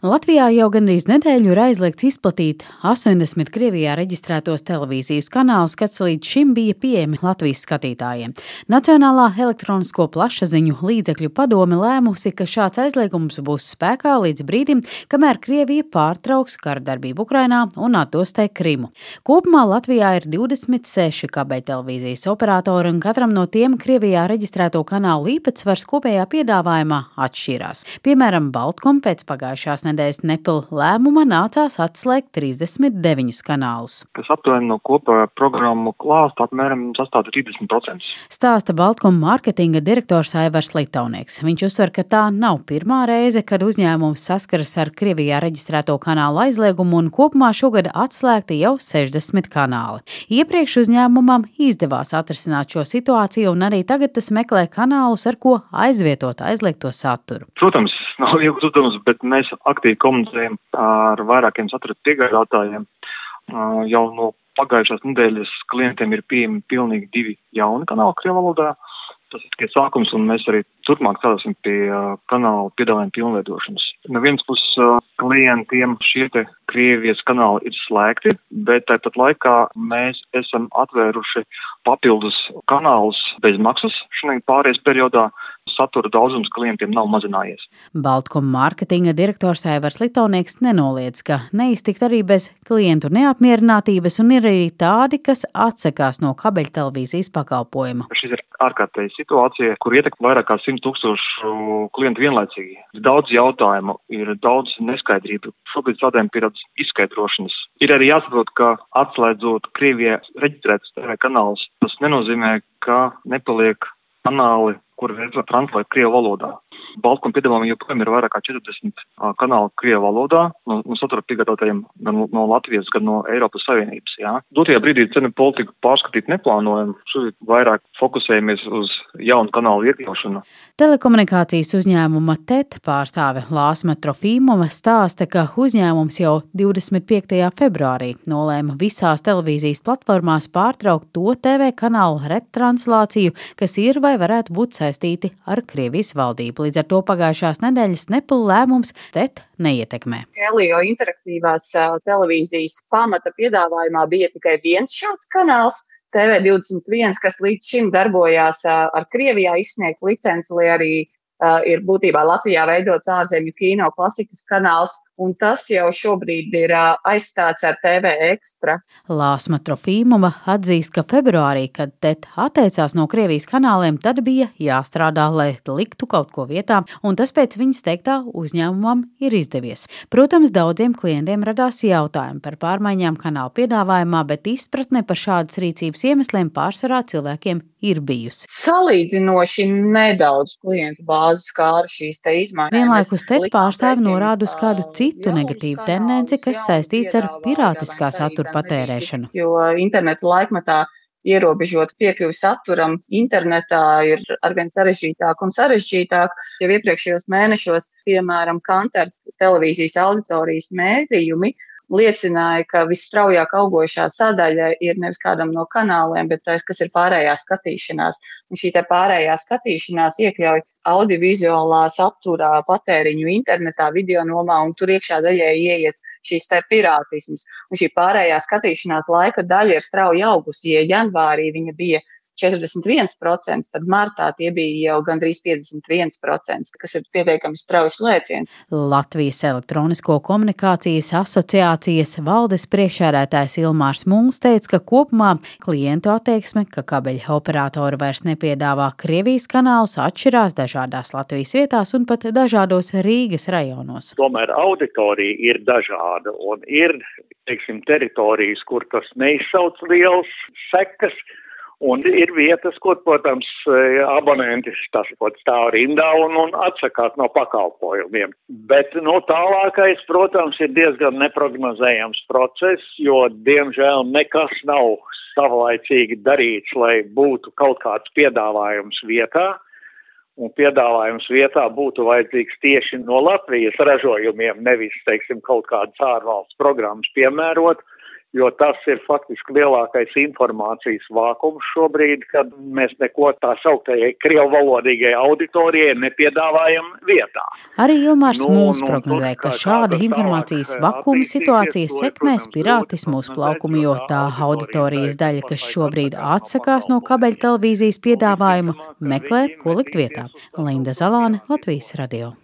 Latvijā jau gandrīz nedēļu ir aizliegts izplatīt 80 Krievijā reģistrētos televīzijas kanālus, kas līdz šim bija pieejami Latvijas skatītājiem. Nacionālā elektronisko plašsaziņu līdzekļu padome lēmusi, ka šāds aizliegums būs spēkā līdz brīdim, kamēr Krievija pārtrauks kardarbību Ukrainā un atdostē Krimu. Kopumā Latvijā ir 26 kabeļtelevīzijas operatori, un katram no tiem Krievijā reģistrēto kanālu īpatsvars kopējā piedāvājumā atšķirās. Piemēram, Baltkom pēc pagājušās nedēļas Nepal lēmuma nācās atslēgt 39 kanālus. Kas aptuveni no kopējā programmu klāsta apmēram sastāv 30%. Stāsta Baltkoma mārketinga direktors Aivars Litānieks. Viņš uzsver, ka tā nav pirmā reize, kad uzņēmums saskaras ar Krievijā reģistrēto kanālu aizliegumu un kopumā šogad atslēgti jau 60 kanāli. Iepriekš uzņēmumam izdevās atrisināt šo situāciju un arī tagad tas meklē kanālus, ar ko aizvietot aizliegto saturu. Protams, nav viegls uzdevums, bet mēs aktīvi komunicējam ar vairākiem satura piegādātājiem. Jau no pagājušās nedēļas klientiem ir pieejami pilnīgi divi jauni kanāli Krievijas valodā. Tas ir tikai sākums, un mēs arī turpmāk strādāsim pie uh, kanāla piedāvājuma pilnveidošanas. No vienas puses, uh, klientiem šie te Krievijas kanāli ir slēgti, bet tāpat laikā mēs esam atvēruši papildus kanālus bez maksas šajā pārējais periodā, satura daudzums klientiem nav mazinājies. Baltkoma mārketinga direktors Aivars Litonieks nenoliedz, ka neiztikt arī bez klientu neapmierinātības un ir arī tādi, kas atsakās no kabeļtelevīzijas pakalpojuma. Šis ir ārkārtēja situācija, kur ietekmē vairāk kā 100 tūkstošu klientu vienlaicīgi. Ir daudz jautājumu, ir daudz neskaidrību. Šobrīd strādājam pie tādas izskaidrošanas. Ir arī jāsaprot, ka atslēdzot Krievijā reģistrētas TV kanālus, tas nenozīmē, ka nepaliek kanāli, kur ir translēt Krievu valodā. Baltkoma piedāvājumā joprojām ir vairāk kā 40 kanāli Krievu valodā, no, no satura piegādātājiem gan no Latvijas, gan no Eiropas Savienības. Jā. Dotajā brīdī cenu politiku pārskatīt neplānojam, šobrīd vairāk fokusējamies uz jaunu kanālu iekļaušanu. Telekomunikācijas uzņēmuma TET pārstāve Lāsma Trofīmova stāsta, ka uzņēmums jau 25. februārī nolēma visās televīzijas platformās pārtraukt to TV kanālu retranslāciju, kas ir vai varētu būt saistīti ar Krievijas valdību. Līdz ar to pagājušās nedēļas Nepal lēmums TET neietekmē. Helio interaktīvās televīzijas pamata piedāvājumā bija tikai viens šāds kanāls. TV21, kas līdz šim darbojās ar Krievijā izsniegt licenci, lai arī ir būtībā Latvijā veidots ārzemju kino klasikas kanāls un tas jau šobrīd ir aizstāts ar TV ekstra. Lāsma Trofīmova atzīst, ka februārī, kad TET atteicās no Krievijas kanāliem, tad bija jāstrādā, lai liktu kaut ko vietā, un tas pēc viņas teiktā uzņēmumam ir izdevies. Protams, daudziem klientiem radās jautājumi par pārmaiņām kanāla piedāvājumā, bet izpratne par šādas rīcības iemesliem pārsvarā cilvēkiem ir bijusi. Salīdzinoši nedaudz klientu bāzes skāra šīs te izmaiņas. Vienlaikus te pārstāvi norāda uz kādu citu negatīvu tendenci, kas saistīts ar pirātiskā satura patērēšanu. Jo interneta laikmetā ierobežot piekļuvi saturam internetā ir arvien sarežģītāk un sarežģītāk. Jau iepriekšējos mēnešos, piemēram, Kantar televīzijas auditorijas mērījumi liecināja, ka visstraujāk augošā sadaļa ir nevis kādam no kanāliem, bet tas, kas ir pārējā skatīšanās. Un šī pārējā skatīšanās iekļauj audiovizuālā saturā patēriņu internetā, video nomā, un tur iekšā daļai ieiet šīs te pirātisms. Un šī pārējā skatīšanās laika daļa ir strauji augusi. Ja janvārī viņa bija 41%, tad martā tie bija jau gandrīz 51%, kas ir pietiekami strauji lēciens. Latvijas elektronisko komunikācijas asociācijas valdes priekšsēdētājs Ilmārs Mūls teica, ka kopumā klientu attieksme, ka kabeļa operatori vairs nepiedāvā Krievijas kanālus, atšķirās dažādās Latvijas vietās un pat dažādos Rīgas rajonos. Tomēr auditorija ir dažāda un ir, teiksim, teritorijas, kur tas neizsauc liels sekas Un ir vietas, kur, protams, abonenti tas pat stāv rindā un, un atsakās no pakalpojumiem. Bet, nu, tālākais, protams, ir diezgan neprognozējams process, jo, diemžēl, nekas nav savlaicīgi darīts, lai būtu kaut kāds piedāvājums vietā. Un piedāvājums vietā būtu vajadzīgs tieši no Latvijas ražojumiem, nevis, teiksim, kaut kādas ārvalsts programmas piemērot jo tas ir faktiski lielākais informācijas vākums šobrīd, kad mēs neko tā sauktajai krievu valodīgai auditorijai nepiedāvājam vietā. Arī Ilmārs nu, Mūls nu, prognozē, ka šāda informācijas vakuma situācija sekmēs pirātismu uz plaukumu, jo tā auditorijas daļa, kas šobrīd atsakās no kabeļa televīzijas piedāvājuma, meklē, ko likt vietā. Linda Zalāne, Latvijas radio.